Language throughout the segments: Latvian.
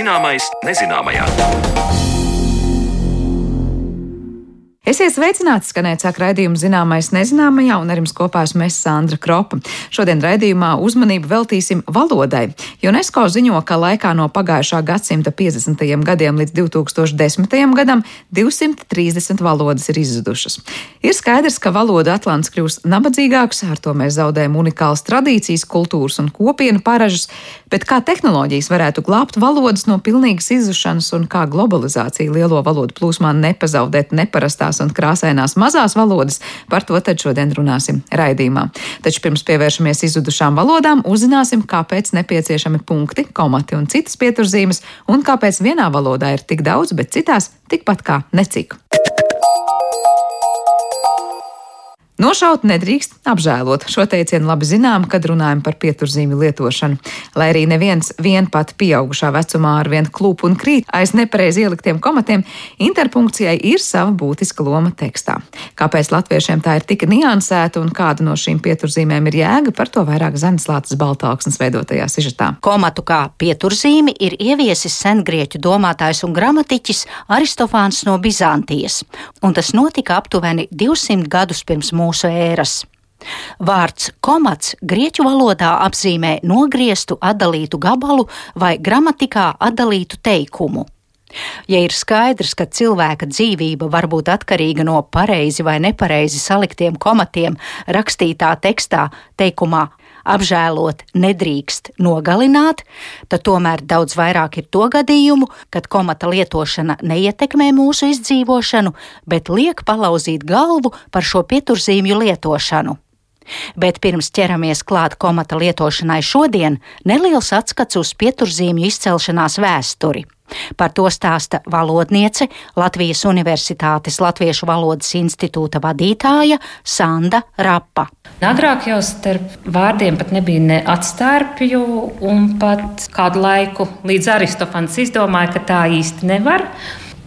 Zināmais nezināmajā. Esiet sveicināti, skanēt sāk raidījumu zināmais nezināmajā, un ar jums kopā esmu es Sandra Kropa. Šodien raidījumā uzmanību veltīsim valodai. UNESCO ziņo, ka laikā no pagājušā gadsimta 50. gadiem līdz 2010. gadam 230 valodas ir izzudušas. Ir skaidrs, ka valoda Atlants kļūs nabadzīgāks, ar to mēs zaudējam unikālas tradīcijas, kultūras un kopienu paražas, bet kā tehnoloģijas varētu glābt valodas no pilnīgas izzušanas un kā globalizācija lielo valodu plūsmā nepazaudēt neparastās un krāsainās mazās valodas, par to tad šodien runāsim raidījumā. Taču pirms pievēršamies izzudušām valodām, uzzināsim, kāpēc nepieciešami punkti, komati un citas pieturzīmes, un kāpēc vienā valodā ir tik daudz, bet citās tikpat kā necik. Nošaut nedrīkst apžēlot. Šo teicienu labi zinām, kad runājam par pieturzīmju lietošanu. Lai arī neviens vien pat pieaugušā vecumā ar vien klūp un krīt aiz nepareizi ieliktiem komatiem, interpunkcijai ir sava būtiska loma tekstā. Kāpēc latviešiem tā ir tik niansēta un kāda no šīm pieturzīmēm ir jēga, par to vairāk Zemeslātes Baltāksnes veidotajā sižetā. Komatu kā pieturzīmi ir ieviesis sengrieķu domātājs un gramatiķis Aristofāns no Bizantijas, un tas notika aptuveni 200 gadus pirms mūsu mūsu ēras. Vārds komats grieķu valodā apzīmē nogrieztu atdalītu gabalu vai gramatikā atdalītu teikumu. Ja ir skaidrs, ka cilvēka dzīvība var būt atkarīga no pareizi vai nepareizi saliktiem komatiem rakstītā tekstā, teikumā apžēlot nedrīkst nogalināt, tad tomēr daudz vairāk ir to gadījumu, kad komata lietošana neietekmē mūsu izdzīvošanu, bet liek palauzīt galvu par šo pieturzīmju lietošanu. Bet pirms ķeramies klāt komata lietošanai šodien, neliels atskats uz pieturzīmju izcelšanās vēsturi. Par to stāsta valodniece Latvijas Universitātes Latviešu valodas institūta vadītāja Sanda Rapa. Agrāk jau starp vārdiem pat nebija ne atstārpju, un pat kādu laiku līdz Aristofans izdomāja, ka tā īsti nevar.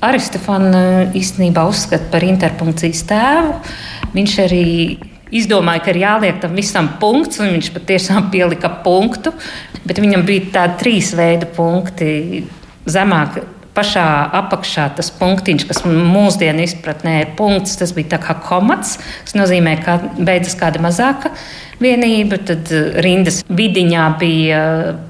Aristofanu īstenībā uzskata par interpunkcijas tēvu. Viņš arī izdomāja, ka ir jāliek tam visam punkts, un viņš patiešām pielika punktu. Bet viņam bija tādi trīs veidi punkti zemāk. Pašā apakšā tas punktiņš, kas mūsdienu izpratnē ir punkts, tas bija kā komats. Tas nozīmē, ka beidzas kāda mazāka vienība. Tad eh, rindas vidiņā bija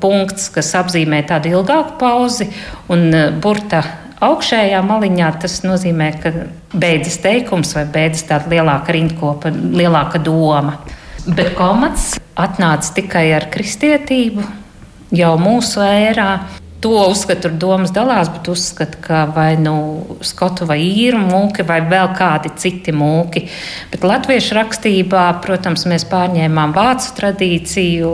punkts, kas apzīmē tādu ilgāku pauzi, un eh, burta augšējā maliņā tas nozīmē, ka beidzas teikums vai beidzas tāda lielāka rindkopa, lielāka doma. Bet komats atnāca tikai ar kristietību jau mūsu ērā. To uzskatu, tur domas dalās, bet uzskatu, ka vai nu skotu vai īru mūki vai vēl kādi citi mūki. Bet latviešu rakstībā, protams, mēs pārņēmām vācu tradīciju.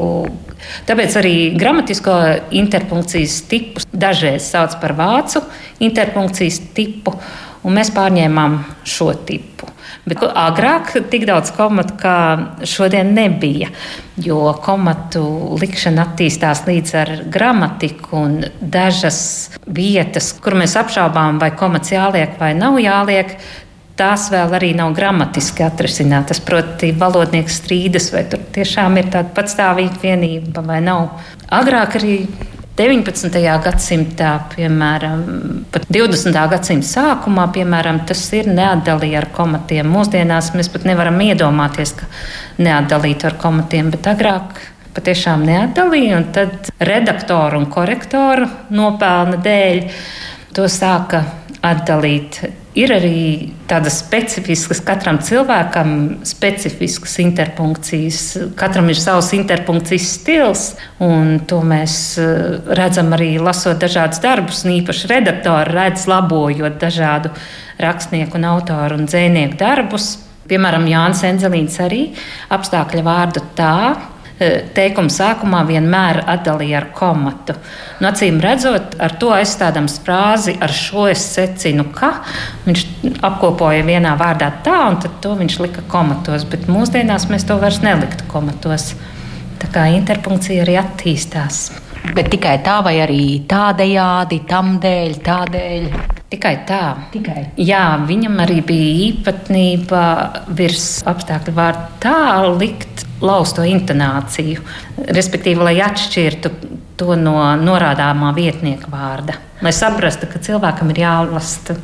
Tāpēc arī gramatisko interpunkcijas tipu dažreiz sauc par vācu interpunkcijas tipu, un mēs pārņēmām šo tipu. Bet agrāk tik daudz komatu kā šodien nebija, jo komatu likšana attīstās līdz ar gramatiku un dažas vietas, kur mēs apšaubām, vai komats jāliek vai nav jāliek. Tās vēl arī nav gramatiski atrisinātas. Proti, valodnieks strīdas, vai tur tiešām ir tāda patstāvīga vienība vai nav. Agrāk arī 19. gadsimtā, piemēram, pat 20. gadsimta sākumā, piemēram, tas ir neatdalīti ar komatiem. Mūsdienās mēs pat nevaram iedomāties, ka neatdalītu ar komatiem, bet agrāk patiešām neatdalīja, tad redaktoru un korektoru nopelna dēļ to sāka atdalīt. Ir arī tādas specifiskas, katram cilvēkam specifiskas interpunkcijas. Katram ir savs interpunkcijas stils, un to mēs eh, redzam arī lasot dažādus darbus. Īpaši redaktori redz labojot dažādu rakstnieku, un autoru un dzēnieku darbus. Piemēram, Jānis Enzelīns arī apstākļa vārdu tā teikuma sākumā vienmēr atdalīja ar komatu. Nu, acīm redzot, ar to aizstādams frāzi, ar šo es secinu, ka viņš apkopoja vienā vārdā tā, un tad to viņš lika komatos. Bet mūsdienās mēs to vairs neliktu komatos. Tā kā interpunkcija arī attīstās. Bet tikai tā, vai arī tādējādi, tam dēļ, tādēļ. Tikai tā. Tikai. Jā, viņam arī bija īpatnība virs apstākļu vārdu tā likt lausto intonāciju. Respektīvi, lai atšķirtu, to no norādāmā vietnieka vārda. Lai saprastu, ka cilvēkam ir jālasta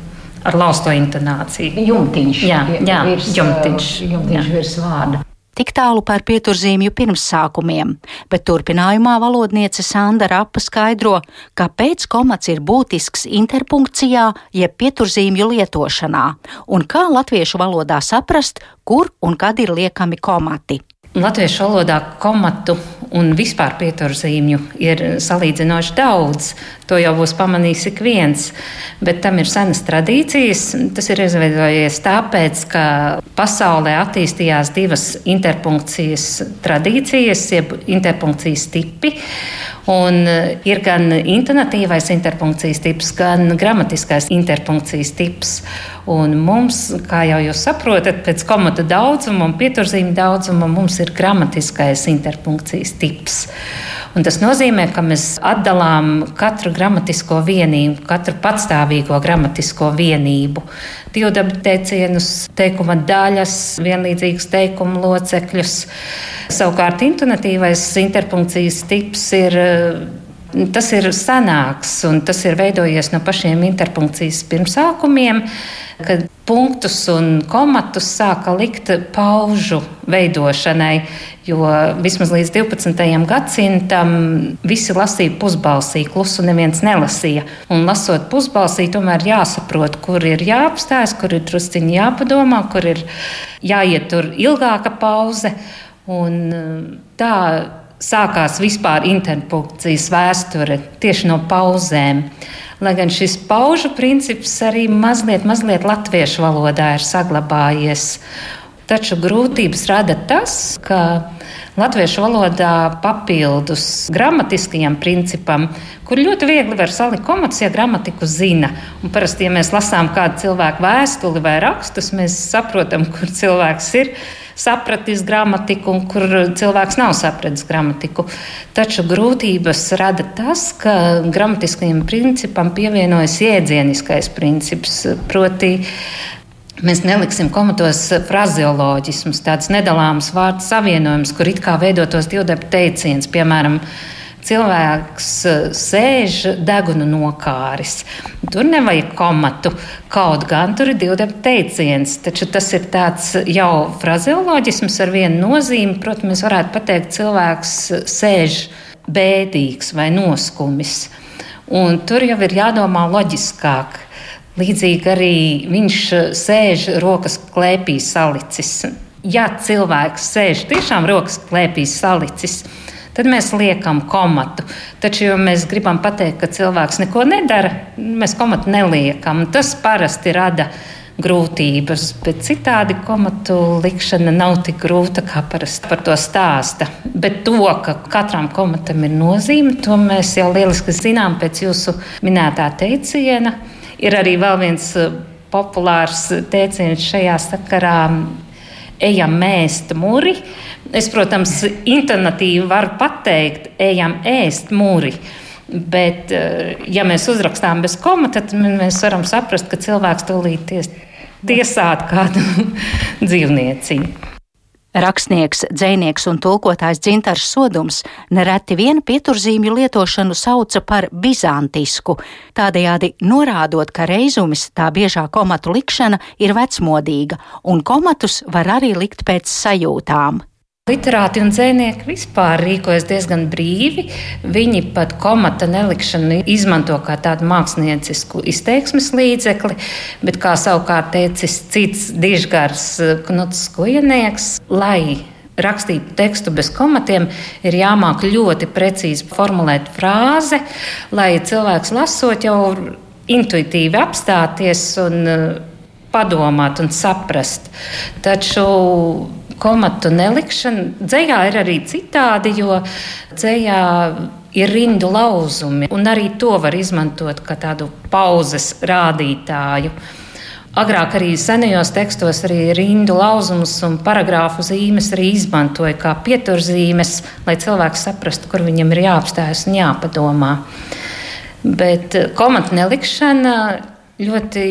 ar lausto intonāciju. Jumtiņš. Jā, jā virs, jumtiņš, jumtiņš jā. virs vārda. Tik tālu par pieturzīmju pirmsākumiem, bet turpinājumā valodniece Sandra Rapa skaidro, kāpēc komats ir būtisks interpunkcijā, jeb pieturzīmju lietošanā, un kā latviešu valodā saprast, kur un kad ir liekami komati. Latviešu valodā komatu un vispār pieturzīmju ir salīdzinoši daudz. To jau būs pamanījis ik viens. Bet tam ir senas tradīcijas. Tas ir izveidojies tāpēc, ka pasaulē attīstījās divas interpunkcijas tradīcijas, jeb interpunkcijas tipi. Un ir gan intonatīvais interpunkcijas tips, gan gramatiskais interpunkcijas tips. Un mums, kā jau jūs saprotat, pēc komata daudzuma un pieturzīmju daudzuma mums ir gramatiskais interpunkcijas tips. Un tas nozīmē, ka mēs atdalām katru gramatisko vienību, katru patstāvīgo gramatisko vienību, divdabu teicienus, teikuma daļas, vienlīdzīgus teikumu locekļus. Savukārt, intonatīvais interpunkcijas tips ir Tas ir senāks un tas ir veidojies no pašiem interpunkcijas pirmsākumiem, kad punktus un komatus sāka likt paužu veidošanai, jo vismaz līdz 12. gadsimtam visi lasīja pusbalsī, klusu neviens nelasīja. Un lasot pusbalsī, tomēr jāsaprot, kur ir jāapstājas, kur ir drusciņi jāpadomā, kur ir jāietur ilgāka pauze. Un tā sākās vispār interpunkcijas vēsture tieši no pauzēm. Lai gan šis paužu princips arī mazliet, mazliet latviešu valodā ir saglabājies. Taču grūtības rada tas, ka latviešu valodā papildus gramatiskajam principam, kur ļoti viegli var salikt komatus, ja gramatiku zina. Un parasti, ja mēs lasām kādu cilvēku vēstuli vai rakstus, mēs saprotam, kur cilvēks ir sapratis gramatiku un kur cilvēks nav sapratis gramatiku. Taču grūtības rada tas, ka gramatiskajam principam pievienojas jēdzieniskais princips. Proti, Mēs neliksim komatos frazeoloģismus, tādus nedalāmus vārdu savienojumus, kur it kā veidotos divdepu teiciens, piemēram, cilvēks eh, sēž deguna nokāris. Tur nevajag komatu, kaut gan tur ir divi teiciens, taču tas ir tāds jau frazeoloģisms ar vienu nozīmi. Protams, mēs varētu pateikt, cilvēks sēž bēdīgs vai noskumis. Un tur jau ir jādomā loģiskāk. Līdzīgi arī viņš sēž rokas klēpī salicis. Ja cilvēks sēž tiešām rokas klēpī salicis, tad mēs liekam komatu. Taču, ja mēs gribam pateikt, ka cilvēks neko nedara, mēs komatu neliekam. Tas parasti rada grūtības, bet citādi komatu likšana nav tik grūta, kā parasti par to stāsta. Bet to, ka katram komatam ir nozīme, to mēs jau lieliski zinām pēc jūsu minētā teiciena. Ir arī vēl viens eh, populārs teiciens šajā sakarā ejam mēst muri. Es, protams, intonatīvi varu pateikt, ejam ēst muri. Bet, eh, ja mēs uzrakstām bez komata, tad mēs varam saprast, ka cilvēks tūlīt ties, tiesāt kādu dzīvnieciņu. Rakstnieks, dzēnieks un tulkotājs Dzintars Sodums nereti vienu pieturzīmju lietošanu sauca par bizantisku, tādējādi norādot, ka reizumis tā biežā komatu likšana ir vecmodīga, un komatus var arī likt pēc sajūtām. Literāti un dzēnieki vispār rīkojas diezgan brīvi. Viņi pat komata nelikšanu izmanto kā tādu māksliniecisku izteiksmes līdzekli, bet, kā savukārt teicis cits dižgars Knuts Kujanieks, lai rakstītu tekstu bez komatiem, ir jāmāk ļoti precīzi formulēt frāze, lai cilvēks lasot jau intuitīvi apstāties un eh, padomāt un saprast. Taču komatu nelikšana. Dzējā ir arī citādi, jo dzējā ir rindu lauzumi, un arī to var izmantot kā tādu pauzes rādītāju. Agrāk arī senajos tekstos arī rindu lauzumus un paragrāfu zīmes arī izmantoja kā pieturzīmes, lai cilvēks saprastu, kur viņam ir jāapstājas un jāpadomā. Bet komatu nelikšana ļoti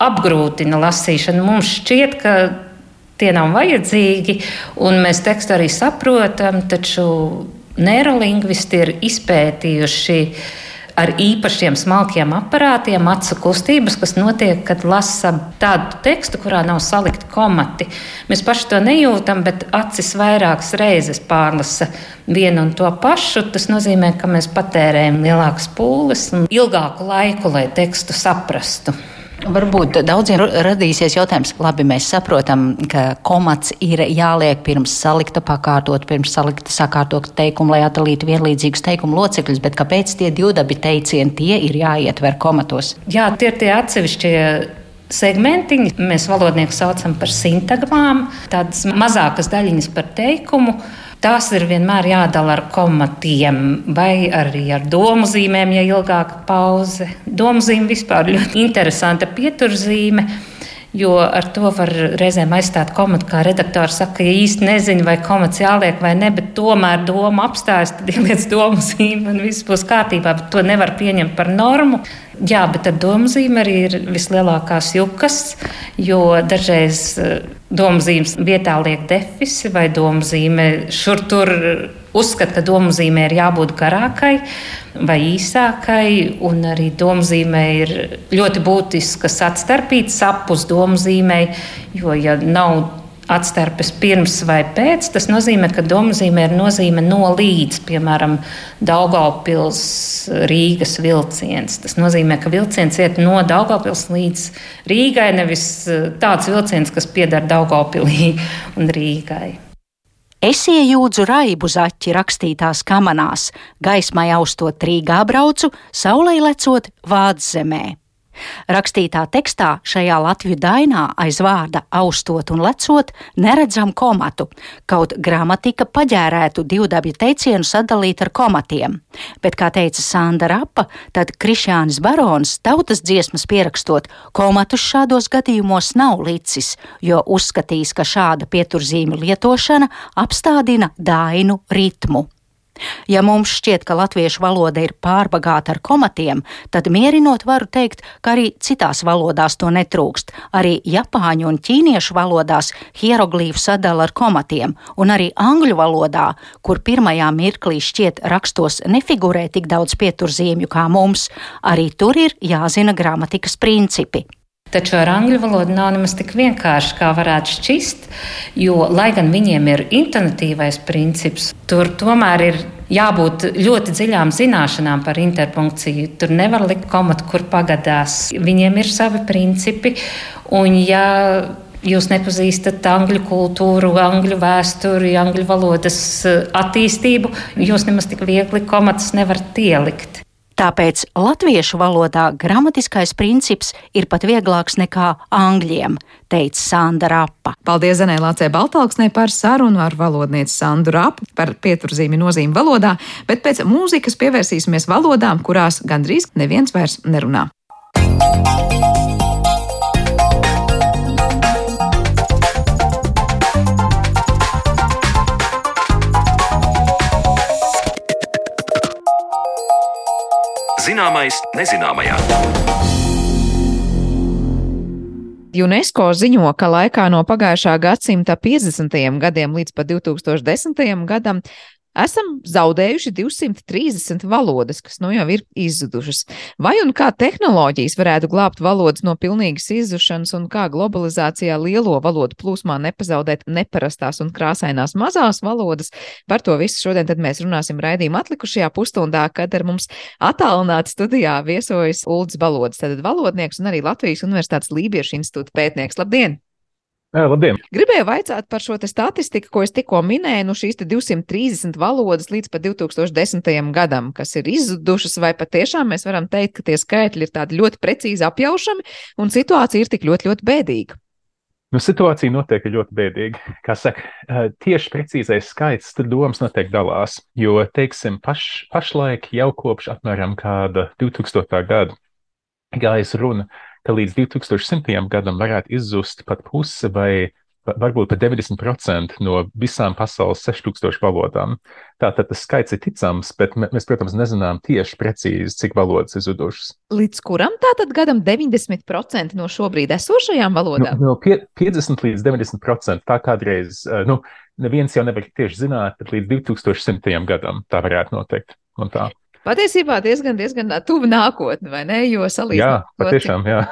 apgrūtina lasīšanu. Mums šķiet, ka tie nav vajadzīgi, un mēs tekstu arī saprotam, taču neirolingvisti ir izpētījuši ar īpašiem smalkiem aparātiem, acu kustības, kas notiek, kad lasa tādu tekstu, kurā nav salikti komati. Mēs paši to nejūtam, bet acis vairākas reizes pārlasa vienu un to pašu. Tas nozīmē, ka mēs patērējam lielākas pūles un ilgāku laiku, lai tekstu saprastu. Varbūt daudziem radīsies jautājums, labi, mēs saprotam, ka komats ir jāliek pirms salikta pakārtot, pirms salikta sakārtot teikumu, lai atalītu vienlīdzīgus teikumu locekļus, bet kāpēc tie divdabi teicieni tie ir jāietver komatos? Jā, tie ir tie atsevišķie segmentiņi. Mēs valodnieku saucam par sintagmām, tādas mazākas daļiņas par teikumu. Tās ir vienmēr jādala ar komatiem vai arī ar domu zīmēm, ja ilgāka pauze. Domu zīme vispār ļoti interesanta pieturzīme. Jo ar to var reizēm aizstāt komatu, kā redaktors saka, ja īsti nezinu, vai komats jāliek vai ne, bet tomēr doma apstājas, tad ieliec domu zīmi un viss būs kārtībā. Bet to nevar pieņemt par normu. Jā, bet ar domzīmi arī ir vislielākās jukas, jo dažreiz eh, domzīmes vietā liek defisi vai domzīme šur tur uzskata, ka domzīmē ir jābūt garākai vai īsākai, un arī domzīmē ir ļoti būtiskas atstarpītas apus domzīmei, jo ja nav atstarpes pirms vai pēc, tas nozīmē, ka domzīmē ir nozīme no līdz, piemēram, Daugaupils Rīgas vilciens. Tas nozīmē, ka vilciens iet no Daugaupils līdz Rīgai, nevis eh, tāds vilciens, kas pieder Daugaupilī un Rīgai. Es iejūdzu raibu zaķi rakstītās kamanās, gaismai austot Rīgā braucu, saulē lecot Vādzemē. Rakstītā tekstā šajā latviešu dainā aiz vārda austot un lecot neredzam komatu, kaut gramatika paģērētu divdabju teicienu sadalīt ar komatiem. Bet, kā teica Sanda Rapa, tad Krišjānis Barons tautas dziesmas pierakstot komatus šādos gadījumos nav licis, jo uzskatīs, ka šāda pieturzīme lietošana apstādina dainu ritmu. Ja mums šķiet, ka latviešu valoda ir pārbagāta ar komatiem, tad mierinot varu teikt, ka arī citās valodās to netrūkst. Arī japāņu un ķīniešu valodās hieroglīfu sadala ar komatiem, un arī angļu valodā, kur pirmajā mirklī šķiet rakstos nefigurē tik daudz pieturzīmju kā mums, arī tur ir jāzina gramatikas principi. Taču ar angļu valodu nav nemaz tik vienkārši, kā varētu šķist, jo, lai gan viņiem ir intonatīvais princips, tur tomēr ir jābūt ļoti dziļām zināšanām par interpunkciju. Tur nevar likt komatu, kur pagadās. Viņiem ir savi principi, un ja jūs nepazīstat angļu kultūru, angļu vēsturi, angļu valodas attīstību, jūs nemaz tik viegli komatus nevarat ielikt. Tāpēc latviešu valodā gramatiskais princips ir pat vieglāks nekā angļiem, teica Sanda Rapa. Paldies Zanē Lācē Baltalksnē par sarunu ar valodnieci Sandu Rapu par pieturzīmi nozīmi valodā, bet pēc mūzikas pievērsīsimies valodām, kurās gandrīz neviens vairs nerunā. Zināmais nezināmajā. UNESCO ziņo, ka laikā no pagājušā gadsimta 50. gadiem līdz pat 2010. gadam Esam zaudējuši 230 valodas, kas nu jau ir izzudušas. Vai un kā tehnoloģijas varētu glābt valodas no pilnīgas izzušanas, un kā globalizācijā lielo valodu plūsmā nepazaudēt neparastās un krāsainās mazās valodas? Par to visu šodien mēs runāsim raidījuma atlikušajā pusstundā, kad ar mums attālināti studijā viesojas Ulds Balods, tad valodnieks un arī Latvijas Universitātes Lībiešu institūta pētnieks. Labdien! Jā, labdien! Gribēju vaicāt par šo statistiku, ko es tikko minēju, nu šīs 230 valodas līdz pat 2010. gadam, kas ir izzudušas, vai patiešām mēs varam teikt, ka tie skaitļi ir tādi ļoti precīzi apjaušami un situācija ir tik ļoti, ļoti bēdīga. Nu, situācija noteikti ir ļoti bēdīga. Kā saka, tieši precīzais skaits tur domas noteikti dalās, jo, teiksim, paš, pašlaik jau kopš apmēram kāda 2000. gada gājas runa ka līdz 2100. gadam varētu izzust pat puse vai varbūt pat 90% no visām pasaules 6000 valodām. Tātad tas skaits ir ticams, bet mēs, protams, nezinām tieši precīzi, cik valodas ir zudušas. Līdz kuram tātad gadam 90% no šobrīd esošajām valodām? No, no pie, 50 līdz 90% tā kādreiz, nu, neviens jau nevar tieši zināt, bet līdz 2100. gadam tā varētu notikt. Un tā. Patiesībā diezgan, diezgan tuvu nākotne, vai ne? Jo salīdzinot. Jā, patiešām, jā.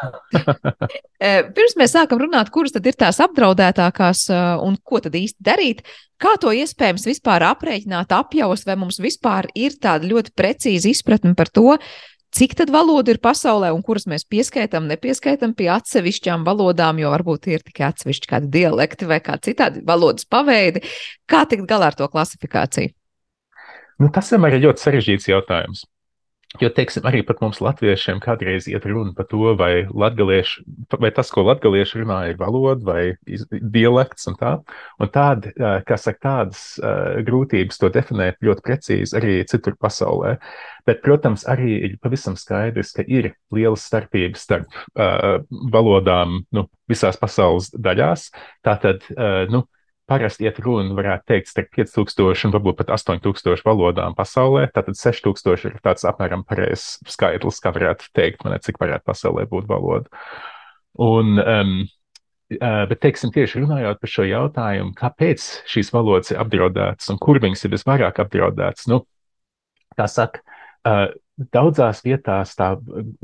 Eh, pirms mēs sākam runāt, kuras tad ir tās apdraudētākās eh, un ko tad īsti darīt, kā to iespējams vispār aprēķināt, apjaust, vai mums vispār ir tāda ļoti precīza izpratne par to, cik tad valodu ir pasaulē un kuras mēs pieskaitam, nepieskaitam pie atsevišķām valodām, jo varbūt ir tikai atsevišķi kādi dialekti vai kā citādi valodas paveidi. Kā tikt galā ar to klasifikāciju? Nu, tas vienmēr ir ļoti sarežģīts jautājums. Jo, teiksim, arī mums, latviešiem, kādreiz iet runa par to, vai, vai tas, ko latvieši runā, ir valoda vai dialekts un tā. Un tāda, kā saka, tādas grūtības to definēt ļoti precīzi arī citur pasaulē. Bet, protams, arī ir pavisam skaidrs, ka ir lielas starpības starp uh, valodām nu, visās pasaules daļās. Tātad, uh, nu, Parasti iet runa, varētu teikt, starp 5000 un varbūt pat 8000 valodām pasaulē. Tātad 6000 ir tāds apmēram pareizs skaitlis, kā varētu teikt, man cik varētu pasaulē būt valoda. Un, um, bet, teiksim, tieši runājot par šo jautājumu, kāpēc šīs valodas ir apdraudētas un kur viņas ir visvairāk apdraudētas, nu, kā saka, uh, daudzās vietās tā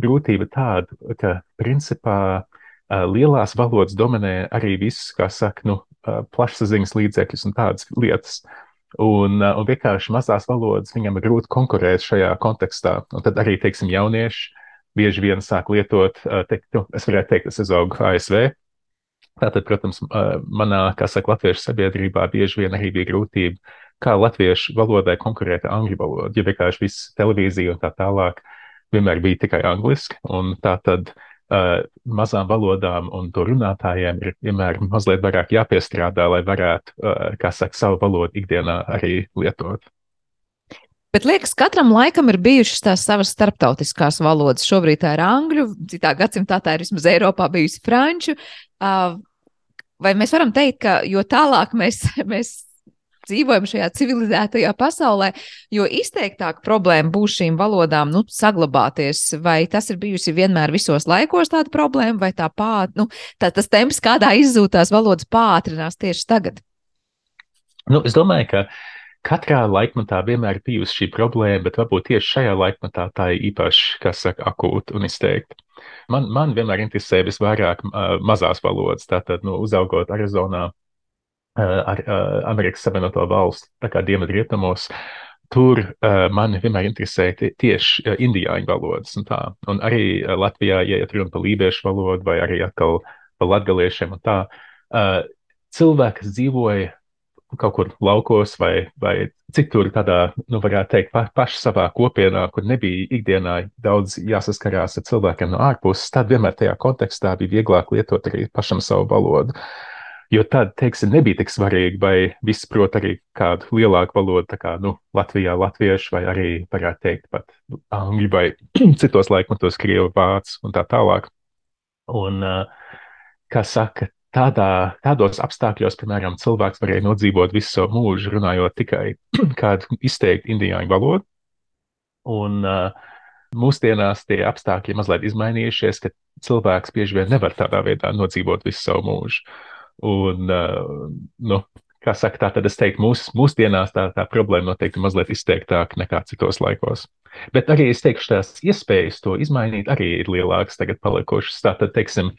grūtība tāda, ka principā uh, lielās valodas dominē arī viss, kā saka, nu, plašsaziņas līdzekļus un tādas lietas. Un, un vienkārši mazās valodas viņam ir grūti konkurēt šajā kontekstā. Un tad arī, teiksim, jaunieši bieži vien sāk lietot, teikt, nu, es varētu teikt, es uzaugu ASV. Tātad, protams, manā, kā saka, latviešu sabiedrībā bieži vien arī bija grūtība, kā latviešu valodai konkurēt ar angļu valodu, jo vienkārši viss televīzija un tā tālāk vienmēr bija tikai angliski. Un tā tad uh, uh, mazām valodām un to runātājiem ir vienmēr mazliet vairāk jāpiestrādā, lai varētu, kā saka, savu valodu ikdienā arī lietot. Bet liekas, katram laikam ir bijušas tās savas starptautiskās valodas. Šobrīd tā ir angļu, citā gadsimtā tā ir vismaz Eiropā bijusi franču. Vai mēs varam teikt, ka jo tālāk mēs, mēs dzīvojam šajā civilizētajā pasaulē, jo izteiktāka problēma būs šīm valodām nu, saglabāties. Vai tas ir bijusi vienmēr visos laikos tāda problēma, vai tā pāt, nu, tā, tas temps, kādā izzūtās valodas pātrinās tieši tagad? Nu, es domāju, ka katrā laikmatā vienmēr ir bijusi šī problēma, bet varbūt tieši šajā laikmatā tā ir īpaši, kas saka, akūta un izteikta. Man, man vienmēr interesē visvairāk uh, mazās valodas, tātad, nu, uzaugot Arizonā, ar Amerikas Savienoto Valstu, tā kā dienvidrietumos. Tur uh, man vienmēr interesēja tieši uh, indiāņu valodas. Un, tā. un arī uh, Latvijā, ja ir runa par lībiešu valodu vai arī atkal par latgaliešiem un tā, uh, cilvēki, kas dzīvoja kaut kur laukos vai, vai citur, tādā, nu, varētu teikt, pa, paši savā kopienā, kur nebija ikdienā daudz jāsaskarās ar cilvēkiem no ārpuses, tad vienmēr tajā kontekstā bija vieglāk lietot arī pašam savu valodu. Uh, Jo tad, teiksim, nebija tik svarīgi, vai viss prot arī kādu lielāku valodu, kā nu, Latvijā, latviešu, vai arī, varētu teikt, pat angļu vai citos laikmatos, krievu, vācu un tā tālāk. Un, kā saka, tādā, tādos apstākļos, piemēram, cilvēks varēja nodzīvot visu savu mūžu, runājot tikai kādu izteiktu indiāņu valodu. Un mūsdienās tie apstākļi mazliet izmainījušies, ka cilvēks bieži vien nevar tādā veidā nodzīvot visu savu mūžu. Un, uh, nu, kā saka, tā tad es teiktu, mūs, mūsdienās tā, tā problēma noteikti mazliet izteiktāka nekā citos laikos. Bet arī es teikšu, tās iespējas to izmainīt arī ir lielākas tagad palikušas. Tātad, teiksim,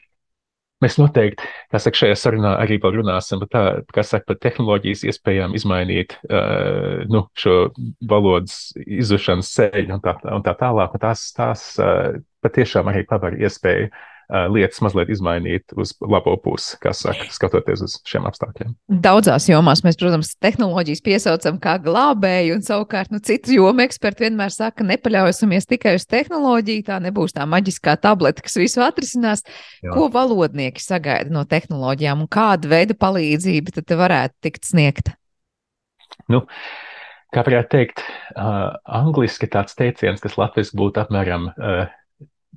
mēs noteikti, kā saka, šajā sarunā arī vēl runāsim par tā, kā saka, par tehnoloģijas iespējām izmainīt uh, nu, šo valodas izušanas ceļu un tā, un tā tālāk. Un tās, tās uh, patiešām arī paver iespēju uh, lietas mazliet izmainīt uz labo pusi, kas saka, skatoties uz šiem apstākļiem. Daudzās jomās mēs, protams, tehnoloģijas piesaucam kā glābēju, un savukārt nu, citu jomu eksperti vienmēr saka, nepaļausimies tikai uz tehnoloģiju, tā nebūs tā maģiskā tableta, kas visu atrisinās. Jā. Ko valodnieki sagaida no tehnoloģijām un kāda veida palīdzība tad varētu tikt sniegta? Nu, kā varētu teikt, uh, angliski tāds teiciens, kas latviešu būtu apmēram uh,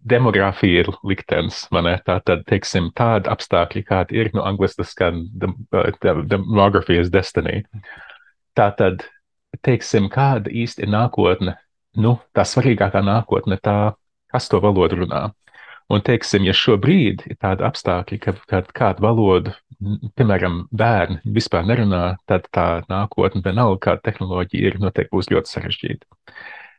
demogrāfija ir liktenis. Tā tad, teiksim, tāda apstākļi, kādi ir, no nu, angļuiski tas skan demogrāfijas destiny. Tā tad, teiksim, kāda īsti ir nākotne, nu, tā svarīgākā nākotne, tā, kas to valodu runā. Un, teiksim, ja šobrīd ir tāda apstākļa, ka, ka kādu valodu piemēram, bērni vispār nerunā, tad tā nākotne, vienalga kāda tehnoloģija ir, noteikti būs ļoti sarežģīta.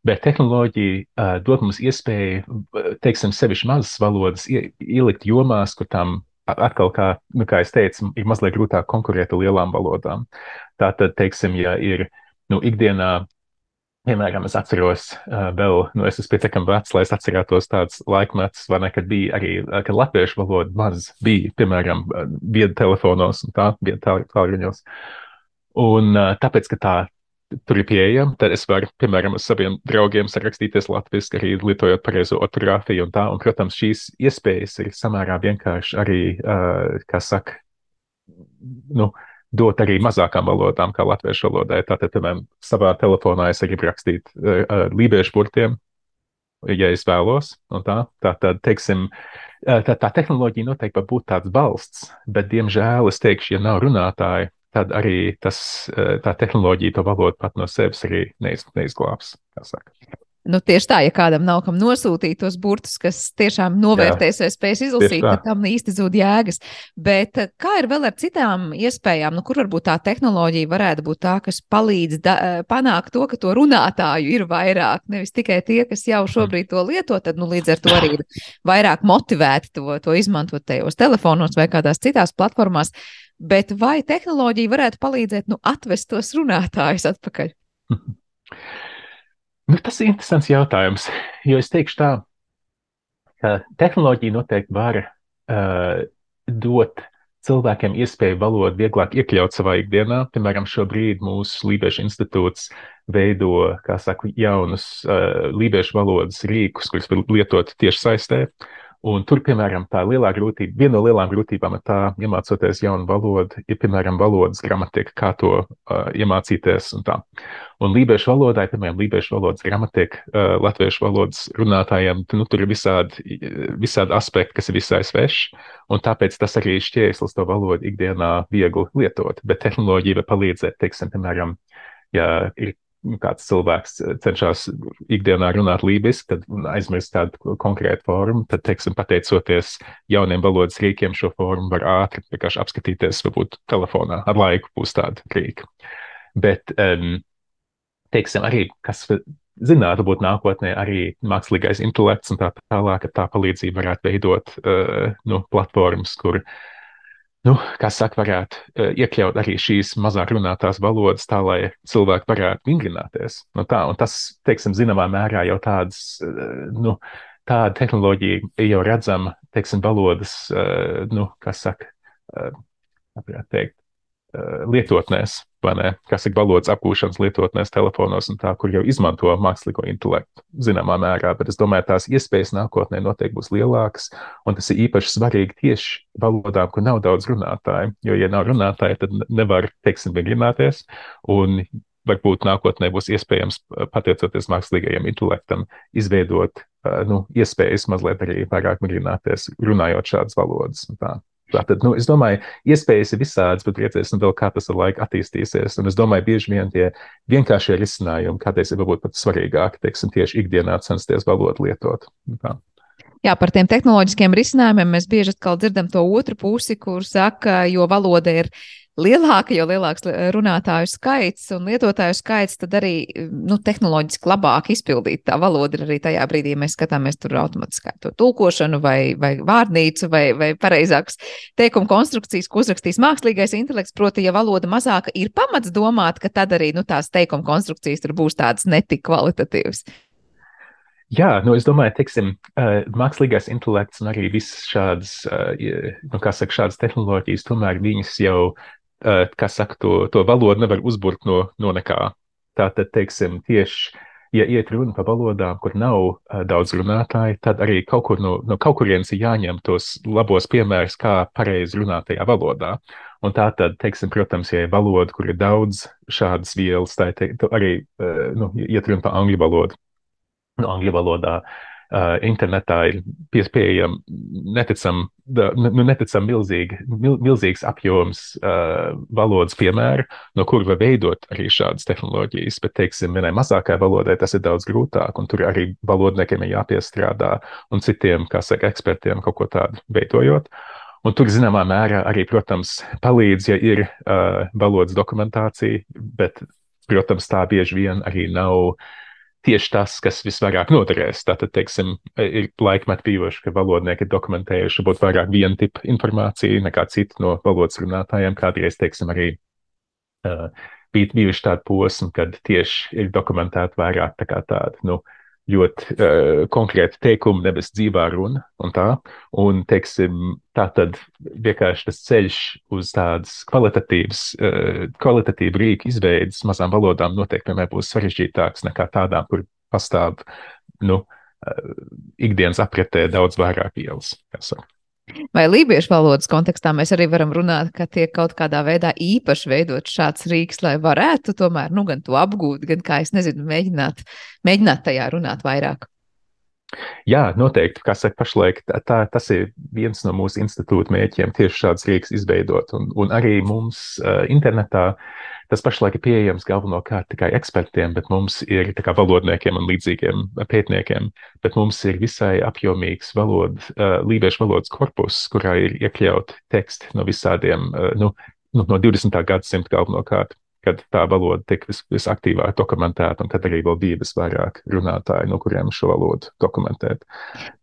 Bet tehnoloģija uh, dod mums iespēju, teiksim, sevišķi mazas valodas ie, ielikt jomās, kur tam atkal, kā, nu, kā es teicu, ir mazliet grūtāk konkurēt ar lielām valodām. Tātad, teiksim, ja ir nu, ikdienā Piemēram, es atceros, uh, vēl, nu, es esmu pietiekami vecs, lai es atcerētos tādas laikmetus, vai ne, kad bija arī, kad latviešu valoda maz bija, piemēram, viedu telefonos un tā, viedu tālruņos. Un uh, tāpēc, ka tā tur ir pieejama, tad es varu, piemēram, ar saviem draugiem sarakstīties latviešu, arī lietojot pareizo ortogrāfiju un tā, un, protams, šīs iespējas ir samērā vienkārši arī, uh, kā saka, nu, uh, dot arī mazākām valodām, kā latviešu valodai. Tātad, piemēram, savā telefonā es gribu rakstīt uh, lībiešu burtiem, ja es vēlos. Tā, tā tad, teiksim, tā, tā tehnoloģija noteikti var būt tāds balsts, bet, diemžēl, es teikšu, ja nav runātāji, tad arī tas, tā tehnoloģija to valodu pat no sevis arī neiz, neizglābs. Nu, tieši tā, ja kādam nav kam nosūtīt tos burtus, kas tiešām novērtēs vai spēs izlasīt, tad tam īsti zūd jēgas. Bet eh, kā ir vēl ar citām iespējām, nu, kur varbūt tā tehnoloģija varētu būt tā, kas palīdz da, eh, panākt to, ka to runātāju ir vairāk, nevis tikai tie, kas jau šobrīd to lieto, tad nu, līdz ar to arī ir vairāk motivēti to, to izmantot tajos telefonos vai kādās citās platformās. Bet vai tehnoloģija varētu palīdzēt nu, atvest tos runātājus atpakaļ? Nu, tas ir interesants jautājums, jo es teikšu tā, ka tehnoloģija noteikti var uh, dot cilvēkiem iespēju valodu vieglāk iekļaut savā ikdienā. Piemēram, šobrīd mūsu Lībiešu institūts veido, saka, jaunus uh, lībiešu valodas rīkus, kurus var lietot tieši saistē. Un tur, piemēram, tā lielā grūtība, viena no lielām grūtībām ir tā, iemācoties jaunu valodu, ir, piemēram, valodas gramatika, kā to uh, iemācīties un tā. Un lībiešu valodai, piemēram, lībiešu valodas gramatika, uh, latviešu valodas runātājiem, nu, tur ir visādi, visādi aspekti, kas ir visai sveši, un tāpēc tas arī šķērslis to valodu ikdienā viegli lietot. Bet tehnoloģija var palīdzēt, teiksim, piemēram, ja ir kāds cilvēks cenšas ikdienā runāt lībiski, tad aizmirst tādu konkrētu formu, tad, teiksim, pateicoties jauniem valodas rīkiem, šo formu var ātri vienkārši apskatīties, varbūt telefonā ar laiku būs tāda rīka. Bet, um, teiksim, arī, kas zinātu būt nākotnē, arī mākslīgais intelekts un tā tālāk, ka tā palīdzība varētu veidot uh, nu, platformas, kur uh, nu, kā saka, varētu uh, iekļaut arī šīs mazāk runātās valodas, tā lai cilvēki varētu vingrināties. Nu, tā, un tas, teiksim, zināmā mērā jau tādas, uh, nu, tāda tehnoloģija jau redzama, teiksim, valodas, uh, nu, kā saka, varētu teikt, lietotnēs, ne, kas ir valodas apgūšanas lietotnēs, telefonos un tā, kur jau izmanto mākslīgo intelektu zināmā mērā, bet es domāju, tās iespējas nākotnē noteikti būs lielākas, un tas ir īpaši svarīgi tieši valodām, kur nav daudz runātāju, jo, ja nav runātāji, tad nevar, teiksim, vingrināties, un varbūt nākotnē būs iespējams, pateicoties mākslīgajam intelektam, izveidot nu, iespējas mazliet arī vairāk vingrināties, runājot šādas valodas. Tātad, nu, es domāju, iespējas ir visādas, bet redzēsim vēl, kā tas ar laiku attīstīsies. Un es domāju, bieži vien tie vienkāršie risinājumi, kādreiz ir varbūt pat svarīgāki, teiksim, tieši ikdienā censties valodu lietot. Tā. Jā, par tiem tehnoloģiskiem risinājumiem mēs bieži dzirdam to otru pusi, kur saka, jo valoda ir lielāka, jo lielāks runātāju skaits un lietotāju skaits, tad arī nu, tehnoloģiski labāk izpildīt tā valoda arī tajā brīdī, mēs skatāmies tur automātiskā to tulkošanu vai, vai vārnīcu vai, vai pareizākas teikuma konstrukcijas, ko uzrakstīs mākslīgais intelekts. Proti, ja valoda mazāka, ir pamats domāt, ka tad arī nu, tās teikuma konstrukcijas tur būs tādas netik kvalitatīvas. Jā, nu es domāju, teiksim, mākslīgais intelekts un arī visas šādas, nu, kā saka, šādas tehnoloģijas, tomēr viņas jau kā saka, to, to valodu nevar uzburt no, no nekā. Tātad, teiksim, tieši, ja iet runa par valodām, kur nav daudz runātāju, tad arī kaut kur no, no kaut kurienes ir jāņem tos labos piemērus, kā pareizi runāt tajā valodā. Un tā tad, teiksim, protams, ja ir valoda, kur ir daudz šādas vielas, tā ir arī, uh, nu, iet runa par angļu valodu. Nu, angļu valodā uh, Uh, internetā ir pieejama neticam, nu, neticam milzīgi, mil, milzīgs apjoms uh, valodas piemēru, no kur var veidot arī šādas tehnoloģijas. Bet, teiksim, vienai mazākai valodai tas ir daudz grūtāk, un tur arī valodniekiem ir jāpiestrādā un citiem, kā saka, ekspertiem kaut ko tādu veidojot. Un tur, zināmā mērā, arī, protams, palīdz, ja ir uh, valodas dokumentācija, bet, protams, tā bieži vien arī nav tieši tas, kas visvairāk noderēs. Tātad, teiksim, ir laikmeti bijuši, ka valodnieki ir dokumentējuši būt vairāk viena tipa informāciju nekā citu no valodas runātājiem. Kādreiz, teiksim, arī uh, bija bijuši tādi posmi, kad tieši ir dokumentēta vairāk tā kā tāda, nu, uh, ļoti uh, konkrēti teikumi, nevis dzīvā runa un tā. Un, teiksim, tā tad vienkārši tas ceļš uz tādas kvalitatīvas, uh, kvalitatīvu rīku izveidas mazām valodām noteikti vienmēr būs sarežģītāks nekā tādām, kur pastāv, nu, uh, ikdienas apritē daudz vairāk ielas, kā saka. Vai lībiešu valodas kontekstā mēs arī varam runāt, ka tiek kaut kādā veidā īpaši veidot šāds rīks, lai varētu tomēr, nu, gan to apgūt, gan, kā es nezinu, mēģināt, mēģināt tajā runāt vairāk? Jā, noteikti. Kā saka, pašlaik tā, tā, tas ir viens no mūsu institūta mērķiem, tieši šāds rīks izveidot. Un, un arī mums uh, internetā tas pašlaik ir pieejams galvenokārt tikai ekspertiem, bet mums ir kā valodniekiem un līdzīgiem pētniekiem. Bet mums ir visai apjomīgs valod, uh, lībiešu valodas korpus, kurā ir iekļauti teksti no visādiem, uh, nu, nu, no 20. gadsimta galvenokārt kad tā valoda tika vis, visaktīvāk dokumentēta, un tad arī vēl bija visvairāk runātāji, no kuriem šo valodu dokumentēt.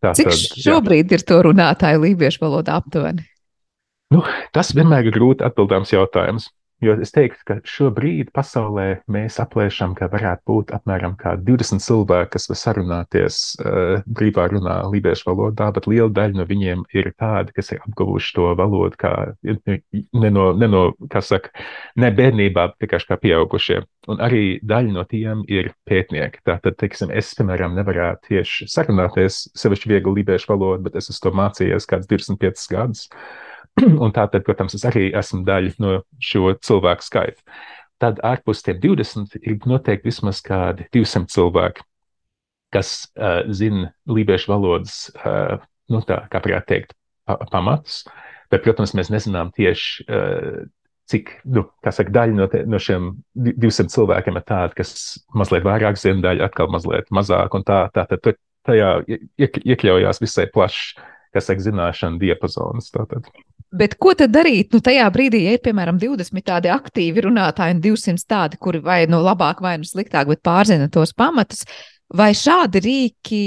Tā, Cik tad, šobrīd jā. ir to runātāju lībiešu valodā aptuveni? Nu, tas vienmēr ir grūti atbildāms jautājums. Jo es teiktu, ka šobrīd pasaulē mēs aplēšam, ka varētu būt apmēram 20 cilvēki, kas var sarunāties uh, brīvā runā lībiešu valodā, bet liela daļa no viņiem ir tādi, kas ir apguvuši to valodu kā ne no, ne no kā saka, ne bērnībā, vienkārši kā pieaugušie. Un arī daļa no tiem ir pētnieki. Tātad, teiksim, es, piemēram, nevarētu tieši sarunāties sevišķi viegli lībiešu valodu, bet es esmu to mācījies kāds 25 gadus. Un tātad, protams, es arī esmu daļa no šo cilvēku skaita. Tad ārpus tiem 20 ir noteikti vismaz kādi 200 cilvēki, kas uh, zina lībiešu valodas, uh, nu tā, kā varētu teikt, pa pamatus. Bet, protams, mēs nezinām tieši, uh, cik, nu, saka, daļa no, te, no šiem 200 cilvēkiem ir tāda, kas mazliet vairāk zina, daļa atkal mazliet mazāk, un tā, tā tad tajā iek, iekļaujās visai plašs, kas saka, zināšana diapazons. Tātad. Bet ko tad darīt? Nu, tajā brīdī, ja ir piemēram 20 tādi aktīvi runātāji un 200 tādi, kuri vai nu labāk, vai nu sliktāk, bet pārzina tos pamatus, Vai šādi rīki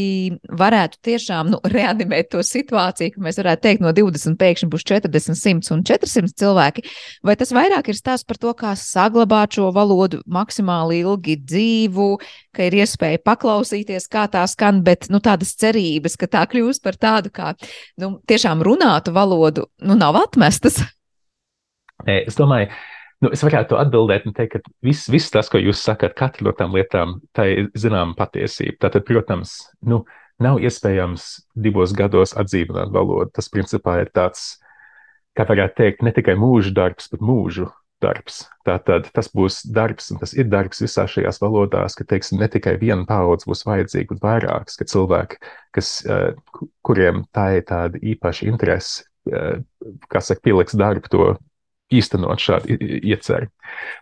varētu tiešām nu, reanimēt to situāciju, ka mēs varētu teikt, no 20 pēkšņi būs 40, 100 un 400 cilvēki? Vai tas vairāk ir stāsts par to, kā saglabāt šo valodu maksimāli ilgi dzīvu, ka ir iespēja paklausīties, kā tā skan, bet nu, tādas cerības, ka tā kļūs par tādu kā nu, tiešām runātu valodu, nu, nav atmestas? Es domāju, ka Nu, es varētu atbildēt un teikt, ka viss, viss tas, ko jūs sakat, katra no tām lietām, tā ir zināma patiesība. Tātad, protams, nu, nav iespējams divos gados atdzīvināt valodu. Tas, principā, ir tāds, kā varētu teikt, ne tikai mūža darbs, bet mūžu darbs. Tātad tas būs darbs, un tas ir darbs visās šajās valodās, ka, teiksim, ne tikai viena paudze būs vajadzīga, bet vairākas, ka cilvēki, kas, uh, kuriem tā ir tāda īpaša interese, uh, kas saka, pieliks darbu to īstenot šādu ieceru.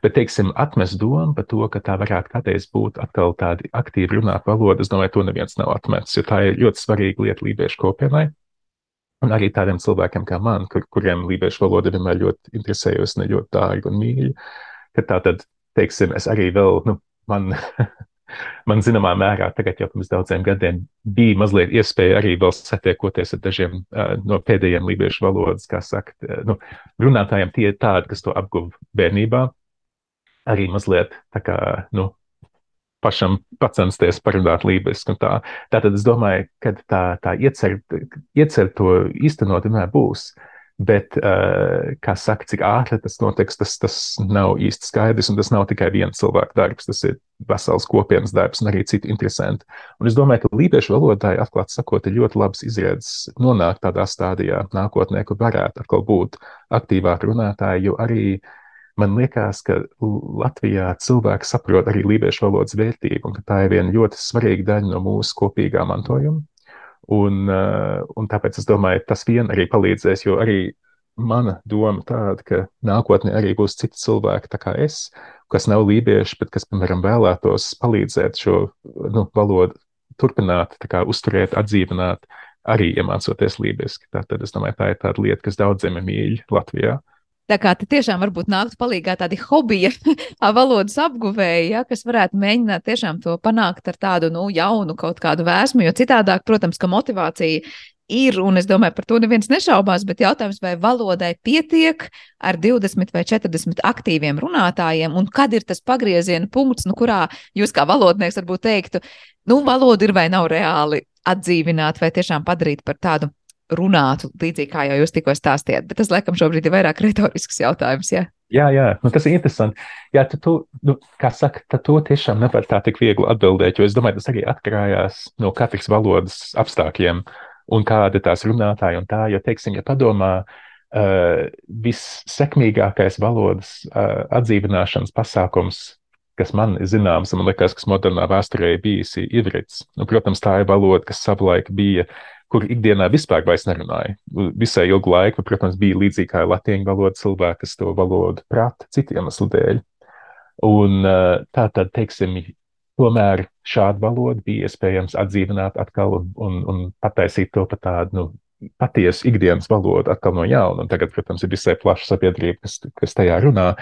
Bet, teiksim, atmest domu par to, ka tā varētu kādreiz būt atkal tāda aktīva runāt valoda, es domāju, to neviens nav atmetis, jo tā ir ļoti svarīga lieta lībiešu kopienai. Un arī tādiem cilvēkiem kā man, kur, kuriem lībiešu valoda vienmēr ļoti interesējusi, ne ļoti dārga un mīļa, ka tā tad, teiksim, es arī vēl, nu, man man zināmā mērā tagad jau pirms daudziem gadiem bija mazliet iespēja arī vēl satiekoties ar dažiem uh, no pēdējiem lībiešu valodas, kā saka, uh, nu, runātājiem tie ir tādi, kas to apguva bērnībā, arī mazliet tā kā, nu, pašam pacensties parunāt lībiski un tā. Tātad es domāju, ka tā, tā iecer, iecer to īstenot vienmēr būs. Uh, Bet, uh, kā saka, cik ātri tas notiks, tas, tas nav īsti skaidrs. Un tas nav tikai viens cilvēks darbs, tas ir vesels kopienas darbs un arī citi interesanti. Un es domāju, ka lībiešu valodāji, atklāti sakot, ir ļoti labs izredzes nonākt tādā stadijā nākotnē, kur varētu atkal būt aktīvāk runātāji, jo arī man liekas, ka Latvijā cilvēki saprot arī lībiešu valodas vērtību un ka tā ir viena ļoti svarīga daļa no mūsu kopīgā mantojuma. Un, uh, un tāpēc es domāju, tas vien arī palīdzēs, jo arī mana doma tāda, ka nākotnē arī būs citi cilvēki, kā es, kas nav lībieši, bet kas, piemēram, vēlētos palīdzēt šo nu, valodu turpināt, kā, uzturēt, atdzīvināt, arī iemācoties lībiski. Tātad es domāju, tā ir tāda lieta, kas daudziem ir mīļa Latvijā. Tā kā tiešām varbūt nāktu palīgā tādi hobija valodas apguvēji, ja, kas varētu mēģināt tiešām to panākt ar tādu nu, jaunu kaut kādu vēsmu, jo citādāk, protams, ka motivācija ir, un es domāju, par to neviens nešaubās, bet jautājums, vai valodai pietiek ar 20 vai 40 aktīviem runātājiem, un kad ir tas pagrieziena punkts, nu, kurā jūs kā valodnieks varbūt teiktu, nu, valoda ir vai nav reāli atdzīvināt vai tiešām padarīt par tādu runātu, līdzīgi kā jau jūs tikko stāstījāt. Bet tas, laikam, šobrīd ir vairāk retorisks jautājums. Ja? Jā, jā, nu, tas ir interesanti. Jā, tu, tu, nu, kā saka, tad to tiešām nevar tā tik viegli atbildēt, jo es domāju, tas arī atkarājās no katras valodas apstākļiem un kāda tās runātāja un tā, jo, teiksim, ja padomā, uh, vissekmīgākais valodas uh, atdzīvināšanas pasākums, kas man ir zināms, un man liekas, kas modernā vēsturē ir bijis ivrits. Nu, protams, tā ir valoda, kas savulaik bija uh, kur ikdienā vispār nerunāja. Visai ilgu laiku, protams, bija līdzīgi kā latviešu valoda cilvēki, kas to valodu prata citu iemeslu dēļ. Un tā tad, teiksim, tomēr šādu valodu bija iespējams atdzīvināt atkal un, un, un pataisīt to par tādu, nu, patiesu ikdienas valodu atkal no jauna. Un tagad, protams, ir visai plaša sabiedrība, kas, kas tajā runā.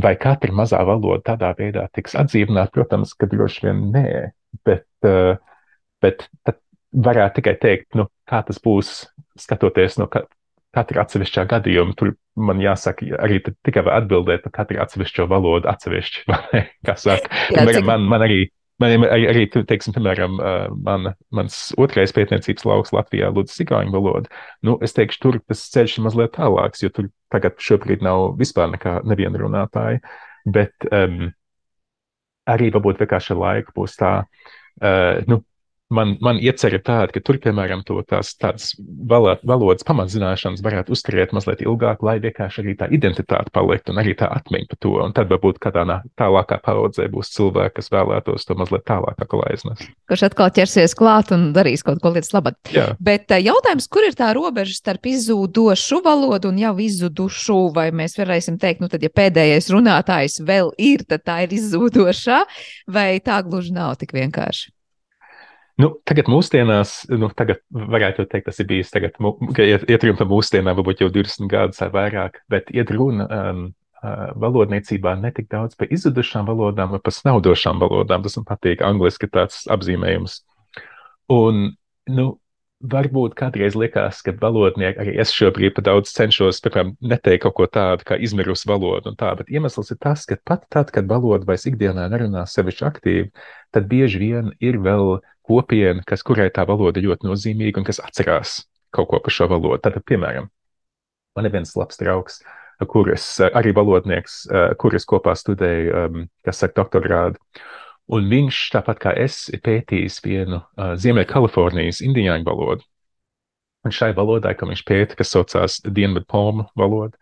Vai katra mazā valoda tādā veidā tiks atdzīvināta? Protams, ka droši vien nē. Bet, bet tad varētu tikai teikt, nu, kā tas būs, skatoties no ka, katra atsevišķā gadījuma. Tur man jāsaka, arī tikai atbildēt par katru atsevišķo valodu atsevišķi. Jā, cik... man, man arī. Man arī, arī teiksim, piemēram, man, mans otrais pētniecības lauks Latvijā lūdzu sigāņu valodu. Nu, es teikšu, tur tas ceļš ir mazliet tālāks, jo tur tagad šobrīd nav vispār nekā neviena runātāja. Bet um, arī varbūt vienkārši ar laiku būs tā, uh, nu, man, man iecer ir tāda, ka tur, piemēram, to tās tādas valodas pamatzināšanas varētu uzturēt mazliet ilgāk, lai vienkārši arī tā identitāte paliktu un arī tā atmiņa par to. Un tad varbūt kādā tālākā paudzē būs cilvēki, kas vēlētos to mazliet tālāk aiznes. Kurš atkal ķersies klāt un darīs kaut ko lietas. Jā. Bet eh, jautājums, kur ir tā robeža starp izzūdošu valodu un jau izzudušu, vai mēs varēsim teikt, nu tad, ja pēdējais runātājs vēl ir, tad tā ir izzūdošā, vai tā gluži nav tik vienkārši? Nu, tagad mūsdienās, nu, tagad varētu teikt, tas ir bijis, tagad, ka iet, iet runa par mūsdienām, varbūt jau 20 gadus vai vairāk, bet iet runa um, uh, valodniecībā ne tik daudz par izzudušām valodām, bet par snaudošām valodām. Tas man patīk, angliski tāds apzīmējums. Un, nu, varbūt kādreiz likās, ka valodnieki, arī es šobrīd daudz cenšos, piemēram, neteikt kaut ko tādu kā izmirusi valoda un tā, bet iemesls ir tas, ka pat tad, kad valoda vairs ikdienā nerunā sevišķi aktīvi, tad bieži vien ir vēl kopiena, kas, kurai tā valoda ļoti nozīmīga un kas atcerās kaut ko par šo valodu. Tad, piemēram, man ir viens labs draugs, kurus arī valodnieks, kurus kopā studēju, um, kas saka doktorādu. Un viņš, tāpat kā es, ir pētījis vienu uh, Ziemeļkalifornijas indiāņu valodu. Un šai valodai, ko viņš pēta, kas saucās Dienvidu palmu valoda,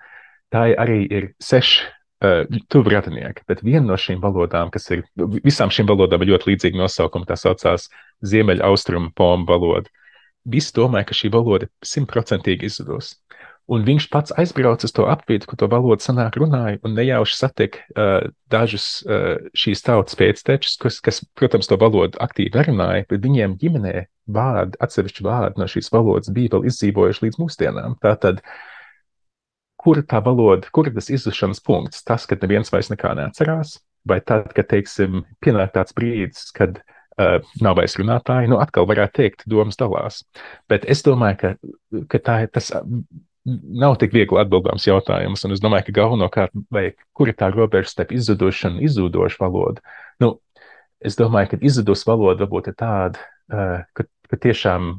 tā arī ir seši uh, tuvu radinieki. Bet viena no šīm valodām, kas ir visām šīm valodām, ir ļoti līdzīga nosaukuma, tā saucās Ziemeļaustrumu palmu valoda. Visi domāja, ka šī valoda simtprocentīgi izzudus. Un viņš pats aizbrauca uz to apvidu, kur to valodu sanāk runāja, un nejauši satika uh, dažus uh, šīs tautas pēctečus, kas, kas, protams, to valodu aktīvi runāja, bet viņiem ģimenē vārdi, atsevišķi vārdi no šīs valodas bija vēl izdzīvojuši līdz mūsdienām. Tātad, kur tā valoda, kur tas izzušanas punkts? Tas, kad neviens vairs nekā neatcerās, vai tad, kad, teiksim, pienāk tāds brīdis, kad uh, nav vairs runātāji, nu, atkal varētu teikt, domas dalās. Bet es domāju, ka, ka tā tas nav tik viegli atbildāms jautājums. Un es domāju, ka galvenokārt, vai kur ir tā robeža starp izzudušu un izzūdošu valodu? Nu, es domāju, ka izzudus valoda varbūt ir tāda, uh, ka, ka tiešām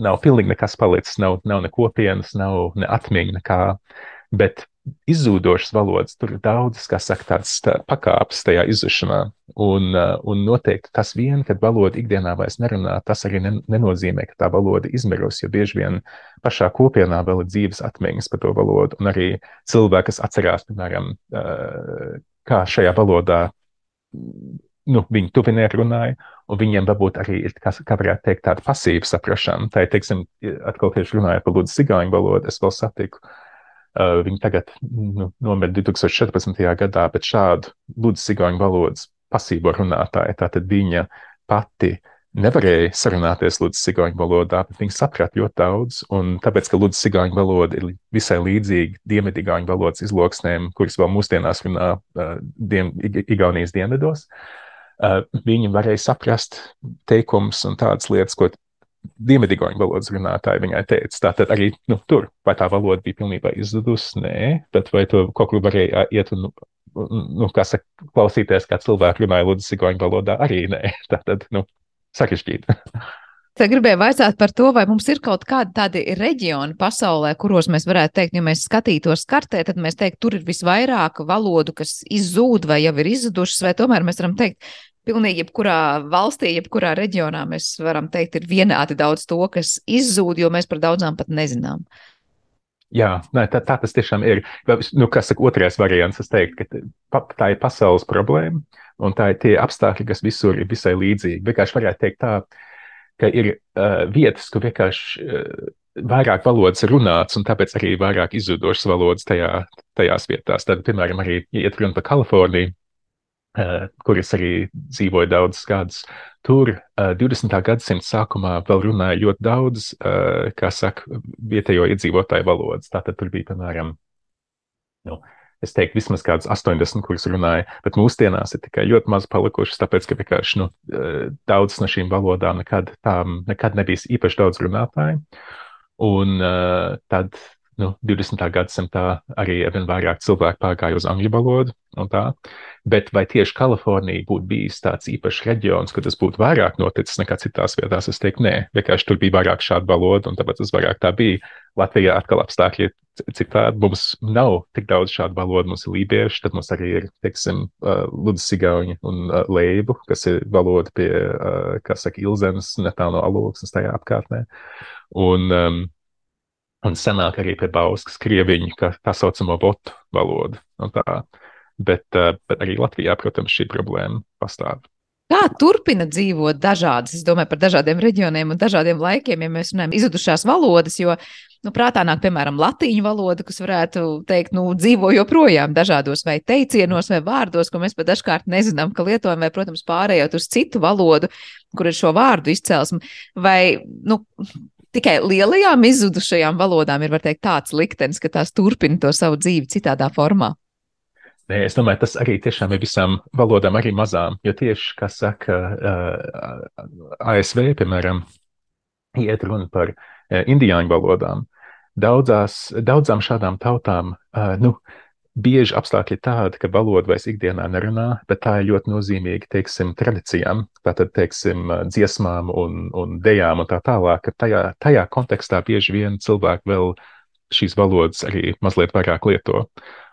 nav pilnīgi nekas palicis, nav, nav ne kopienas, nav ne atmiņa, nekā. Bet izzūdošas valodas, tur ir daudz, kā saka, tādas tā, pakāpes tajā izzušanā. Un, uh, un noteikti tas vien, kad valoda ikdienā vairs nerunā, tas arī ne, nenozīmē, ka tā valoda izmirus, jo bieži vien pašā kopienā vēl ir dzīves atmiņas par to valodu, un arī cilvēki, kas atcerās, piemēram, uh, kā šajā valodā nu, viņi tuvinieki runāja, un viņiem varbūt arī ir, kā, kā varētu teikt, tāda pasīva saprašana. Tā ir, teiksim, atkal, es runāju par lūdzu cigāņu valodu, es vēl satiku uh, viņa tagad nu, nomira 2014. gadā, bet šādu Ludus Sigāņu valodas pasīvo runātāju. Tātad viņa pati nevarēja sarunāties Ludus Sigāņu valodā, bet viņi saprata ļoti daudz. Un tāpēc, ka Ludus Sigāņu valoda ir visai līdzīga Dienvidigāņu valodas izloksnēm, kuras vēl mūsdienās runā uh, dien, Igaunijas dienvidos, uh, viņi varēja saprast teikumus un tādas lietas, ko Dienvidigāņu valodas runātāji viņai teica. Tātad arī nu, tur, vai tā valoda bija pilnībā izzudusi, nē, bet vai to kaut kur varēja iet un nu, kā saka, klausīties, kā cilvēki runāja Ludus Sigāņu valodā, arī nē. Tātad, nu, sarežģīti. Te gribēju vaicāt par to, vai mums ir kaut kādi tādi reģioni pasaulē, kuros mēs varētu teikt, ja mēs skatītos kartē, tad mēs teiktu, tur ir visvairāk valodu, kas izzūd vai jau ir izzudušas, vai tomēr mēs varam teikt, pilnīgi jebkurā valstī, jebkurā reģionā mēs varam teikt, ir vienādi daudz to, kas izzūd, jo mēs par daudzām pat nezinām. Jā, nē, tā, tā tas tiešām ir. Nu, kas saka, otrais variants, es teiktu, ka tā ir pasaules problēma. Un tā ir tie apstākļi, kas visur ir visai līdzīgi. Vienkārši varētu teikt tā, ka ir uh, vietas, kur vienkārši uh, vairāk valodas ir runāts, un tāpēc arī vairāk izzudošas valodas tajā, tajās vietās. Tad, piemēram, arī iet runa par Kaliforniju, kur es arī dzīvoju daudzus gadus. Tur uh, 20. gadsimta sākumā vēl runāja ļoti daudz, uh, kā saka, vietējo iedzīvotāju valodas. Tātad tur bija, piemēram, nu, es teiktu, vismaz kādas 80, kuras runāja, bet mūsdienās ir tikai ļoti maz palikušas, tāpēc, ka vienkārši nu, eh, daudzas no šīm valodām nekad, tām, nekad nebija īpaši daudz runātāju. Un uh, tad nu, 20. gadsimtā arī vien vairāk cilvēku pārgāja uz angļu valodu. Bet vai tieši Kalifornija būtu bijis tāds īpašs reģions, kur tas būtu vairāk noticis nekā citās vietās? Es teiktu, nē, vienkārši tur bija vairāk šādu valodu, un tāpēc tas vairāk tā bija. Latvijā atkal apstākļi citādi. Mums nav tik daudz šādu valodu, mums ir lībieši, tad mums arī ir, teiksim, Ludus Sigauņi un Leibu, kas ir valoda pie, kā saka, Ilzenes, netālu no Alūksnes tajā apkārtnē. Un, um, un senāk arī pie Bauskas krieviņu, kā tā saucamo botu valodu. Bet, bet arī Latvijā, protams, šī problēma pastāv. Kā turpina dzīvot dažādas, es domāju par dažādiem reģioniem un dažādiem laikiem, ja mēs runājam izudušās valodas, jo, nu, prātā nāk, piemēram, latīņu valoda, kas varētu teikt, nu, dzīvo joprojām dažādos vai teicienos vai vārdos, ko mēs pat dažkārt nezinām, ka lietojam, vai, protams, pārējot uz citu valodu, kur ir šo vārdu izcelsme, vai, nu, tikai lielajām izzudušajām valodām ir teikt, tāds liktenis, ka tās turpina to savu dzīvi citādā formā. Nē, es domāju, tas arī tiešām ir visām valodām, arī mazām. Jo tieši, kā saka, uh, ASV, piemēram, iet runa par uh, indiāņu valodām. Daudzās, daudzām šādām tautām, uh, nu, bieži apstākļi ir tādi, ka valoda vairs ikdienā nerunā, bet tā ir ļoti nozīmīga, teiksim, tradīcijām, tātad, teiksim, dziesmām un, un dejām un tā tālāk, ka tajā, tajā kontekstā bieži vien cilvēki vēl šīs valodas arī mazliet vairāk lieto.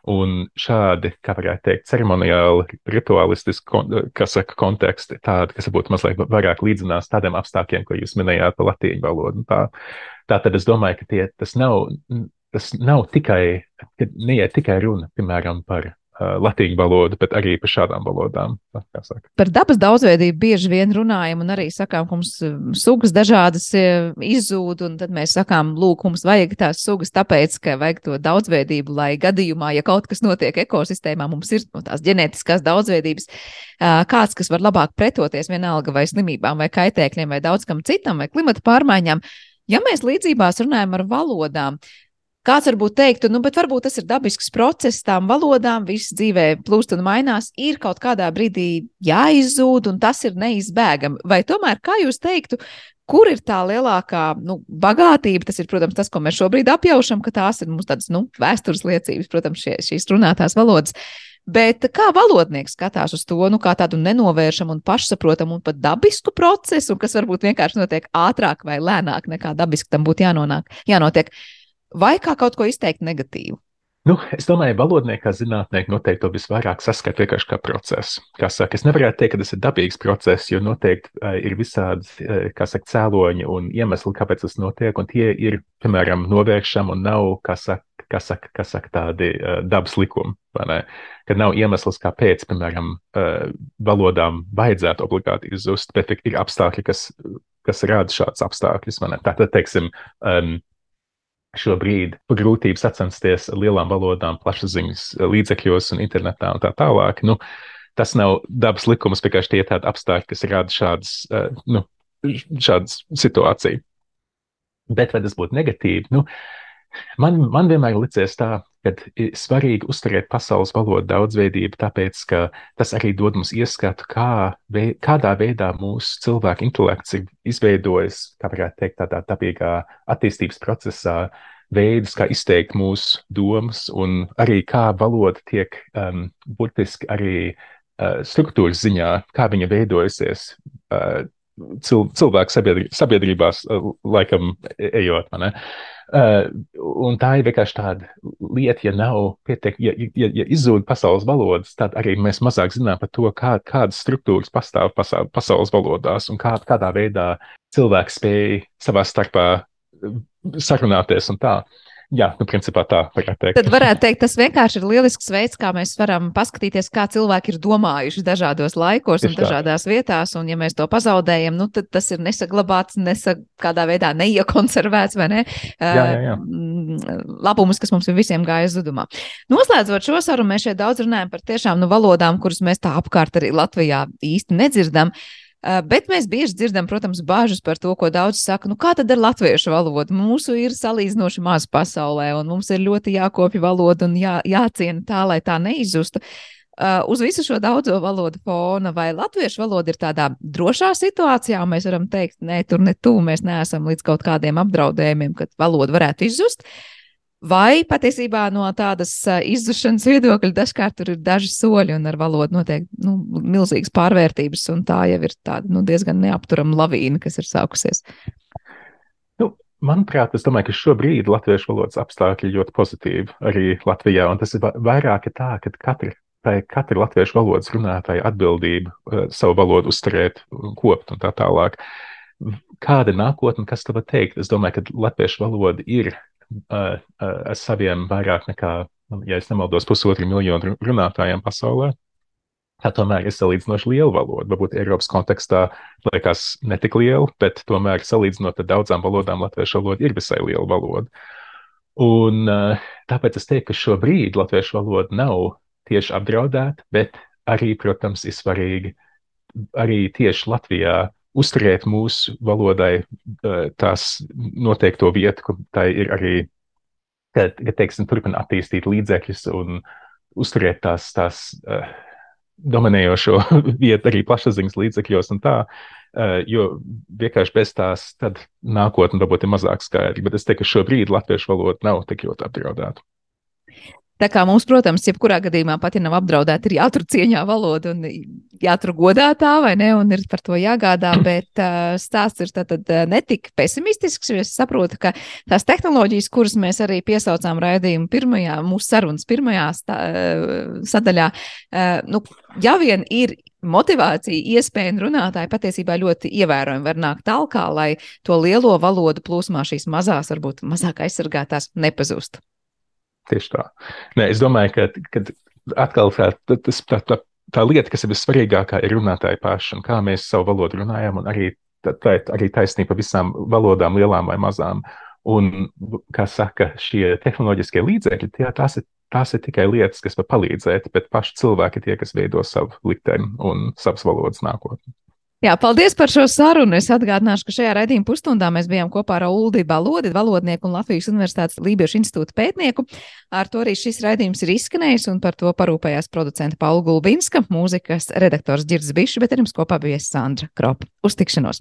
Un šādi, kā varētu teikt, ceremoniāli, rituālistiski, kas saka, konteksti, tādi, kas varbūt mazliet vairāk līdzinās tādiem apstākļiem, ko jūs minējāt par latīņu valodu. Tā, tā tad es domāju, ka tie, tas nav tas nav tikai, neiet tikai runa, piemēram, par latīņu valodu, bet arī par šādām valodām. Par dabas daudzveidību bieži vien runājam, un arī sakām, ka mums sugas dažādas izzūd, un tad mēs sakām, lūk, mums vajag tās sugas, tāpēc, ka vajag to daudzveidību, lai gadījumā, ja kaut kas notiek ekosistēmā, mums ir no tās ģenētiskās daudzveidības kāds, kas var labāk pretoties vienalga vai slimībām, vai kaitēkļiem, vai daudz kam citam, vai klimata pārmaiņām. Ja mēs līdzībās runājam ar valodām, Kāds varbūt teiktu, nu, bet varbūt tas ir dabisks process tām valodām, viss dzīvē plūst un mainās, ir kaut kādā brīdī jāizzūd, un tas ir neizbēgami. Vai tomēr, kā jūs teiktu, kur ir tā lielākā nu, bagātība? Tas ir, protams, tas, ko mēs šobrīd apjaušam, ka tās ir mūsu tādas nu, vēstures liecības, protams, šie, šīs runātās valodas. Bet kā valodnieks skatās uz to, nu, kā tādu nenovēršamu un pašsaprotamu un pat dabisku procesu, kas varbūt vienkārši notiek ātrāk vai lēnāk nekā dabiski tam būtu jānonāk, jānotiek vai kā kaut ko izteikt negatīvu? Nu, es domāju, ka valodnieki, kā zinātnieki, noteikti to visvairāk saskata vienkārši kā procesu. Kā saka, es nevaru teikt, ka tas ir dabīgs process, jo noteikti uh, ir visādi, uh, saka, cēloņi un iemesli, kāpēc tas notiek, un tie ir, piemēram, novēršami un nav, kā saka, kā saka, kā saka tādi uh, dabas likumi, kad nav iemesls, kāpēc, piemēram, uh, valodām vajadzētu obligāti izzust, bet ir apstākļi, kas, kas rada šādus apstākļus. Tātad, teiksim, um, šobrīd grūtības sacensties ar lielām valodām, plašsaziņas līdzekļos un internetā un tā tālāk. Nu, tas nav dabas likums, vienkārši tie ir tādi apstākļi, kas rada šādas, uh, nu, šāda situācija. Bet vai tas būtu negatīvi? Nu, man, man vienmēr licies tā, ka ir svarīgi uzturēt pasaules valodu daudzveidību, tāpēc ka tas arī dod mums ieskatu, kā, vei, kādā veidā mūsu cilvēku intelekts ir izveidojis, kā varētu teikt, tādā dabīgā attīstības procesā, veidus, kā izteikt mūsu domas, un arī kā valoda tiek um, burtiski arī uh, struktūras ziņā, kā viņa veidojusies. Uh, cil, cilvēku sabiedrī, sabiedrībās, uh, laikam, e, ejot. Uh, un tā ir vienkārši tāda lieta, ja nav pietiekami, ja, ja, ja izzūd pasaules valodas, tad arī mēs mazāk zinām par to, kā, kādas struktūras pastāv pasā, pasaules valodās un kā, kādā veidā cilvēki spēj savā starpā sarunāties un tā. Uh, Jā, nu, principā tā varētu teikt. Tad varētu teikt, tas vienkārši ir lielisks veids, kā mēs varam paskatīties, kā cilvēki ir domājuši dažādos laikos Tieši un dažādās tā. vietās. Un, ja mēs to pazaudējam, nu, tad tas ir nesaglabāts, nesa, kādā veidā neiekonservēts, vai ne? Jā, jā, jā. Labumus, kas mums ir visiem gājis zudumā. Noslēdzot šo sarunu, mēs šeit daudz runājam par tiešām nu, valodām, kuras mēs tā apkārt arī Latvijā īsti nedzirdam. Uh, Eh, bet mēs bieži dzirdam, protams, bāžas par to, ko daudz saka. Nu, kā tad ar latviešu valodu? Mūsu ir salīdzinoši maz pasaulē, un mums ir ļoti jākopja valoda un jā, jāciena tā, lai tā neizzustu. Uh, uz visu šo daudzo valodu fona, vai latviešu valoda ir tādā drošā situācijā, mēs varam teikt, nē, tur ne tuvu mēs neesam līdz kaut kādiem apdraudējumiem, kad valoda varētu izzust. Vai patiesībā no tādas izzušanas viedokļa dažkārt tur ir daži soļi un ar valodu notiek nu, milzīgas pārvērtības, un tā jau ir tāda nu, diezgan neapturama lavīna, kas ir sākusies? Nu, manuprāt, es domāju, ka šobrīd latviešu valodas apstākļi ļoti pozitīvi arī Latvijā, un tas ir vairāk tā, ka katra katra latviešu valodas runātāja atbildība uh, savu valodu uzturēt, kopt un tā tālāk. Kāda ir nākotne, kas tev teikt? Es domāju, ka latviešu valoda ir ar, ar saviem vairāk nekā, ja es nemaldos, pusotru miljonu runātājiem pasaulē. Tā tomēr ir salīdzinoši liela valoda. Varbūt Eiropas kontekstā liekas netik liela, bet tomēr salīdzinot ar daudzām valodām, latviešu valoda ir visai liela valoda. Un tāpēc es teiktu, ka šobrīd latviešu valoda nav tieši apdraudēta, bet arī, protams, ir svarīgi arī tieši Latvijā uzturēt mūsu valodai tās noteikto vietu, kur tā ir arī, ka, teiksim, turpina attīstīt līdzekļus un uzturēt tās, tās uh, dominējošo vietu arī plašsaziņas līdzekļos un tā, uh, jo vienkārši bez tās tad nākotne varbūt ir mazāk skaidra, bet es teiktu, ka šobrīd latviešu valoda nav tik ļoti apdraudēta. Tā kā mums, protams, jebkurā gadījumā, pat ja nav apdraudēta, ir jātur cieņā valoda un jātur godā tā, vai ne, un ir par to jāgādā, bet uh, stāsts ir tātad netik pesimistisks, jo es saprotu, ka tās tehnoloģijas, kuras mēs arī piesaucām raidījumu pirmajā, mūsu sarunas pirmajā stā, sadaļā, uh, nu, ja vien ir motivācija, iespēja un runātāji patiesībā ļoti ievērojami var nākt tālāk, lai to lielo valodu plūsmā šīs mazās, varbūt mazāk aizsargātās nepazustu. Tieši tā. Nē, es domāju, ka, ka atkal tā, tas, tā, tā, tā lieta, kas ir vissvarīgākā, ir runātāji paši un kā mēs savu valodu runājam, un arī, tā, tā, arī taisnība visām valodām, lielām vai mazām. Un, kā saka, šie tehnoloģiskie līdzekļi, tie, tās, ir, tās ir tikai lietas, kas var palīdzēt, bet paši cilvēki tie, kas veido savu likteni un savas valodas nākotni. Jā, paldies par šo sarunu. Es atgādināšu, ka šajā raidījuma pusstundā mēs bijām kopā ar Uldi Balodi, valodnieku un Latvijas Universitātes Lībiešu institūta pētnieku. Ar to arī šis raidījums ir izskanējis, un par to parūpējās producenta Paula Gulbinska, mūzikas redaktors Girds Bišs, bet ar jums kopā bija Sandra Kropa. Uz tikšanos!